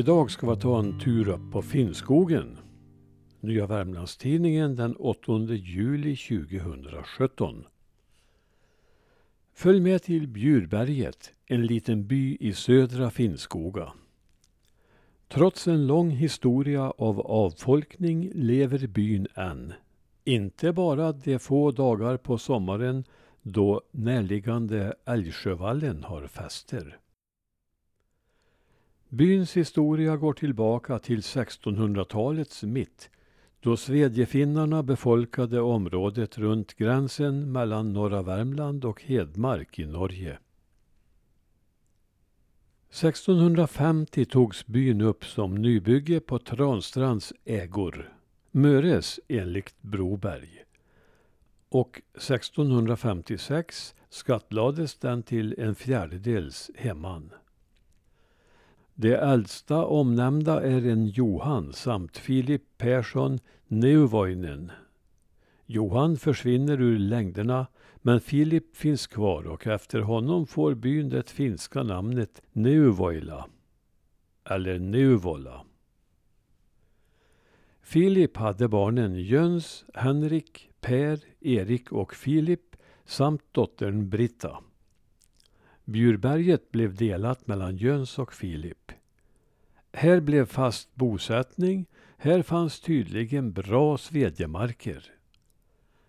Idag ska vi ta en tur upp på Finnskogen. Nya Värmlandstidningen den 8 juli 2017. Följ med till Bjurberget, en liten by i södra Finnskoga. Trots en lång historia av avfolkning lever byn än. Inte bara de få dagar på sommaren då närliggande Älgsjövallen har fester. Byns historia går tillbaka till 1600-talets mitt då svedjefinnarna befolkade området runt gränsen mellan norra Värmland och Hedmark i Norge. 1650 togs byn upp som nybygge på Transtrands ägor, Möres enligt Broberg. Och 1656 skattlades den till en fjärdedels hemman. De äldsta omnämnda är en Johan samt Filip Persson Neuvoinen. Johan försvinner ur längderna men Filip finns kvar och efter honom får byn det finska namnet Neuvoila eller Neuvola. Filip hade barnen Jöns, Henrik, Per, Erik och Filip samt dottern Britta. Bjurberget blev delat mellan Jöns och Filip. Här blev fast bosättning, här fanns tydligen bra svedjemarker.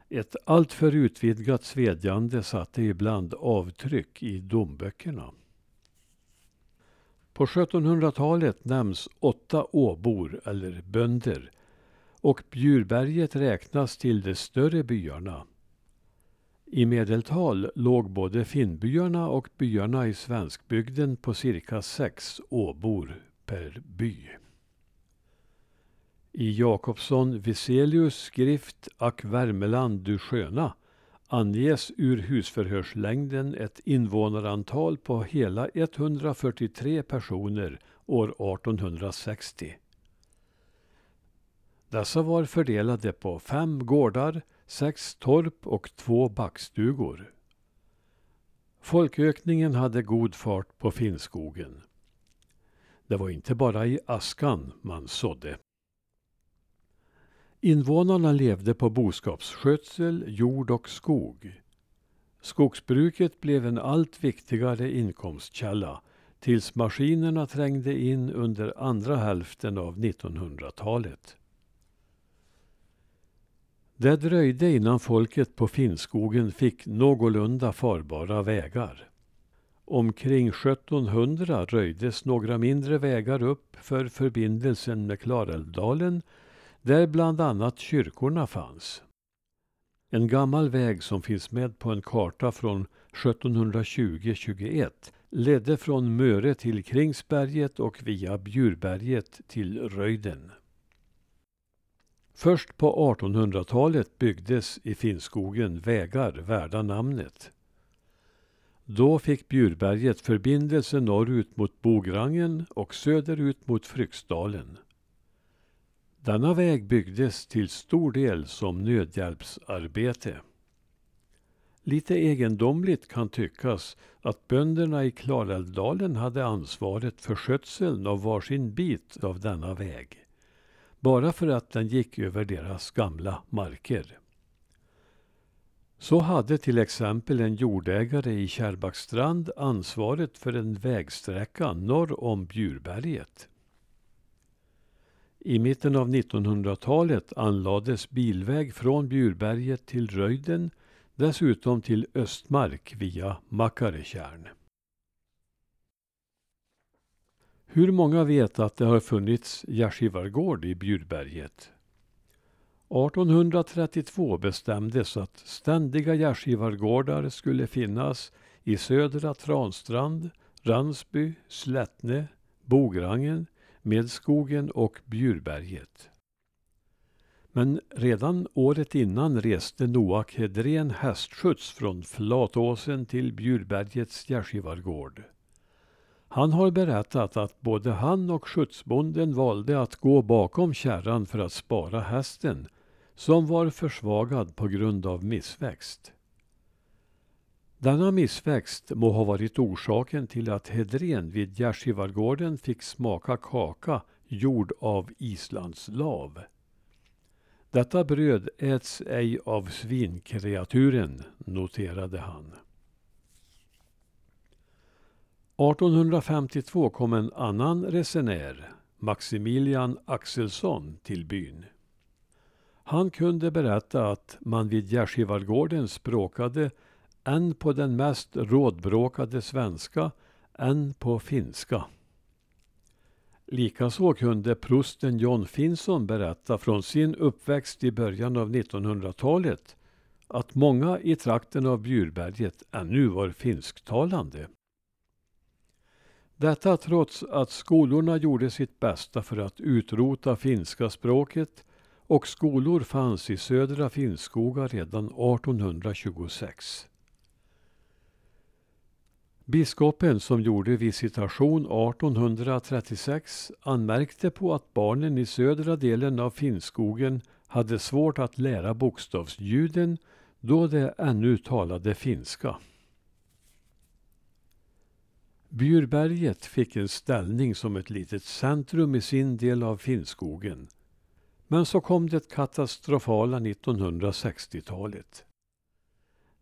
Ett alltför utvidgat svedjande satte ibland avtryck i domböckerna. På 1700-talet nämns åtta åbor, eller bönder, och Bjurberget räknas till de större byarna. I medeltal låg både finnbyarna och byarna i svenskbygden på cirka sex åbor per by. I Jakobsson Viselius skrift Ack Värmeland du sköna anges ur husförhörslängden ett invånarantal på hela 143 personer år 1860. Dessa var fördelade på fem gårdar, sex torp och två backstugor. Folkökningen hade god fart på Finnskogen. Det var inte bara i askan man sådde. Invånarna levde på boskapsskötsel, jord och skog. Skogsbruket blev en allt viktigare inkomstkälla tills maskinerna trängde in under andra hälften av 1900-talet. Det dröjde innan folket på Finnskogen fick någorlunda farbara vägar. Omkring 1700 röjdes några mindre vägar upp för förbindelsen med Klarälvdalen där bland annat kyrkorna fanns. En gammal väg som finns med på en karta från 1720-21 ledde från Möre till Kringsberget och via Bjurberget till Röjden. Först på 1800-talet byggdes i Finnskogen vägar värda namnet. Då fick Bjurberget förbindelse norrut mot Bograngen och söderut mot Fryksdalen. Denna väg byggdes till stor del som nödhjälpsarbete. Lite egendomligt kan tyckas att bönderna i Klarälvdalen hade ansvaret för skötseln av varsin bit av denna väg. Bara för att den gick över deras gamla marker. Så hade till exempel en jordägare i Kärrbackstrand ansvaret för en vägsträcka norr om Bjurberget. I mitten av 1900-talet anlades bilväg från Bjurberget till Röjden, dessutom till Östmark via Makaretjärn. Hur många vet att det har funnits gärdsgivargård i Bjurberget? 1832 bestämdes att ständiga gärdsgivargårdar skulle finnas i södra Transtrand, Ransby, Slättne, Bograngen, Medskogen och Bjurberget. Men redan året innan reste Noak Hedrén hästskjuts från Flatåsen till Bjurbergets gärdsgivargård. Han har berättat att både han och skjutsbonden valde att gå bakom kärran för att spara hästen som var försvagad på grund av missväxt. Denna missväxt må ha varit orsaken till att Hedrén vid Gärdsgivagården fick smaka kaka gjord av islandslav. Detta bröd äts ej av svinkreaturen, noterade han. 1852 kom en annan resenär, Maximilian Axelsson, till byn. Han kunde berätta att man vid Gärdsgivagården språkade än på den mest rådbråkade svenska, än på finska. Likaså kunde prosten John Finson berätta från sin uppväxt i början av 1900-talet att många i trakten av Bjurberget ännu var finsktalande. Detta trots att skolorna gjorde sitt bästa för att utrota finska språket och skolor fanns i södra Finnskoga redan 1826. Biskopen som gjorde visitation 1836 anmärkte på att barnen i södra delen av Finnskogen hade svårt att lära bokstavsljuden då de ännu talade finska. Bjurberget fick en ställning som ett litet centrum i sin del av Finnskogen. Men så kom det katastrofala 1960-talet.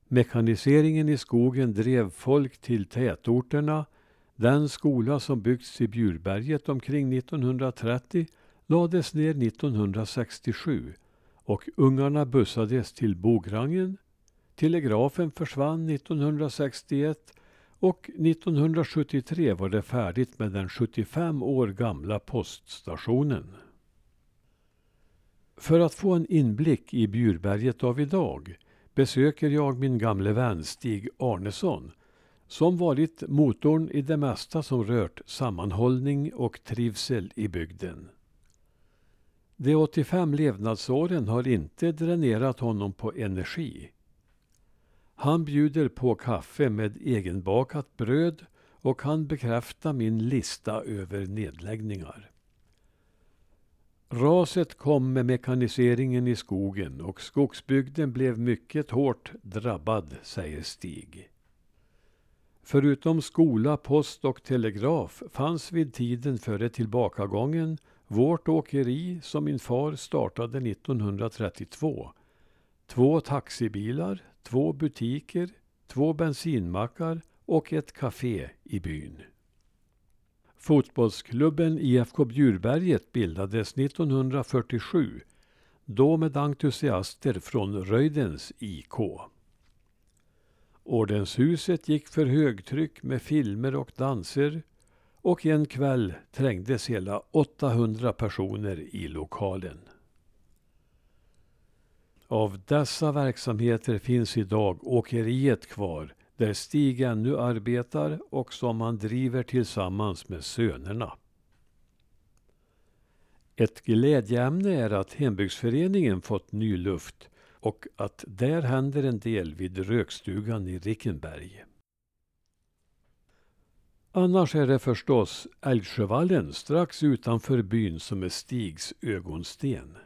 Mekaniseringen i skogen drev folk till tätorterna. Den skola som byggts i Bjurberget omkring 1930 lades ner 1967 och ungarna bussades till Bograngen. Telegrafen försvann 1961 och 1973 var det färdigt med den 75 år gamla poststationen. För att få en inblick i Bjurberget av idag besöker jag min gamle vän Stig Arnesson som varit motorn i det mesta som rört sammanhållning och trivsel i bygden. De 85 levnadsåren har inte dränerat honom på energi. Han bjuder på kaffe med egenbakat bröd och kan bekräfta min lista över nedläggningar. Raset kom med mekaniseringen i skogen och skogsbygden blev mycket hårt drabbad, säger Stig. Förutom skola, post och telegraf fanns vid tiden före tillbakagången vårt åkeri som min far startade 1932. Två taxibilar, två butiker, två bensinmackar och ett café i byn. Fotbollsklubben IFK Bjurberget bildades 1947, då med entusiaster från Röjdens IK. Ordenshuset gick för högtryck med filmer och danser och en kväll trängdes hela 800 personer i lokalen. Av dessa verksamheter finns idag åkeriet kvar där Stig ännu arbetar och som han driver tillsammans med sönerna. Ett glädjeämne är att hembygdsföreningen fått ny luft och att där händer en del vid rökstugan i Rickenberg. Annars är det förstås Älgsjövallen strax utanför byn som är Stigs ögonsten.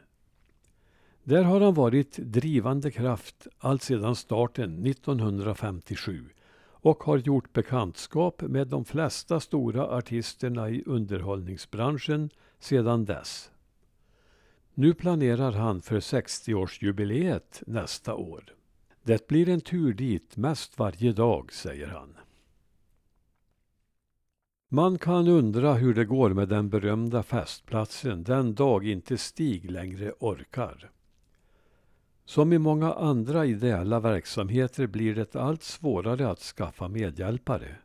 Där har han varit drivande kraft alltsedan starten 1957 och har gjort bekantskap med de flesta stora artisterna i underhållningsbranschen sedan dess. Nu planerar han för 60-årsjubileet nästa år. Det blir en tur dit mest varje dag, säger han. Man kan undra hur det går med den berömda festplatsen den dag inte Stig längre orkar. Som i många andra ideella verksamheter blir det allt svårare att skaffa medhjälpare.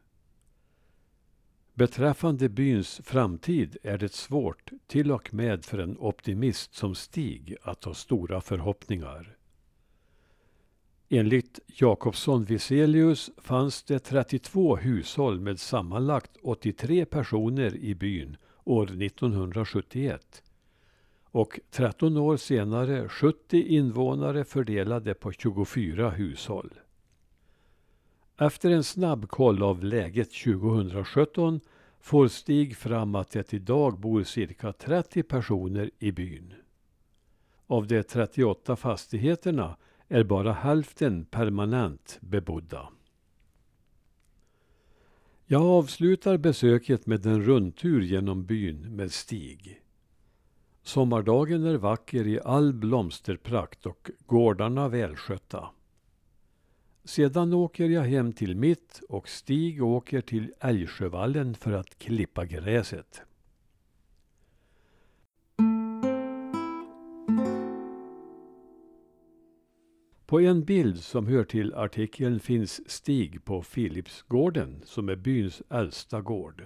Beträffande byns framtid är det svårt, till och med för en optimist som Stig, att ha stora förhoppningar. Enligt Jakobsson Viselius fanns det 32 hushåll med sammanlagt 83 personer i byn år 1971 och 13 år senare 70 invånare fördelade på 24 hushåll. Efter en snabb koll av läget 2017 får Stig fram att det idag bor cirka 30 personer i byn. Av de 38 fastigheterna är bara hälften permanent bebodda. Jag avslutar besöket med en rundtur genom byn med stig. Sommardagen är vacker i all blomsterprakt och gårdarna välskötta. Sedan åker jag hem till mitt och Stig åker till Älgsjövallen för att klippa gräset. På en bild som hör till artikeln finns Stig på Philipsgården som är byns äldsta gård.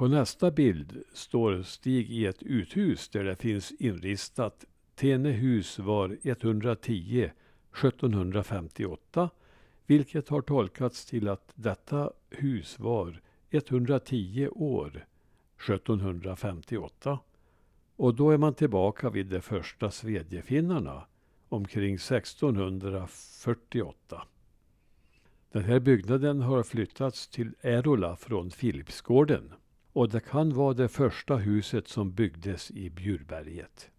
På nästa bild står Stig i ett uthus där det finns inristat Tenehus var 110 1758 vilket har tolkats till att detta hus var 110 år 1758. Och då är man tillbaka vid de första svedjefinnarna omkring 1648. Den här byggnaden har flyttats till Erola från Filipsgården och det kan vara det första huset som byggdes i Bjurberget.